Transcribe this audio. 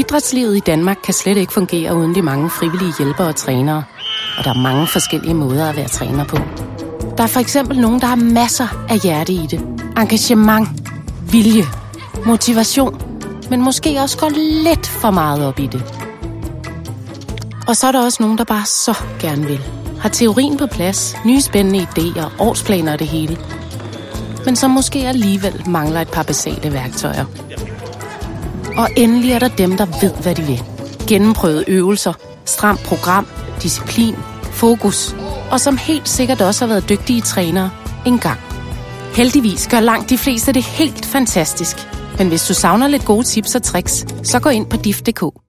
Idrætslivet i Danmark kan slet ikke fungere uden de mange frivillige hjælpere og trænere. Og der er mange forskellige måder at være træner på. Der er for eksempel nogen, der har masser af hjerte i det. Engagement, vilje, motivation, men måske også går lidt for meget op i det. Og så er der også nogen, der bare så gerne vil. Har teorien på plads, nye spændende idéer, årsplaner og det hele. Men som måske alligevel mangler et par basale værktøjer. Og endelig er der dem, der ved, hvad de vil. Gennemprøvede øvelser, stramt program, disciplin, fokus. Og som helt sikkert også har været dygtige trænere en gang. Heldigvis gør langt de fleste det helt fantastisk. Men hvis du savner lidt gode tips og tricks, så gå ind på dif.dk.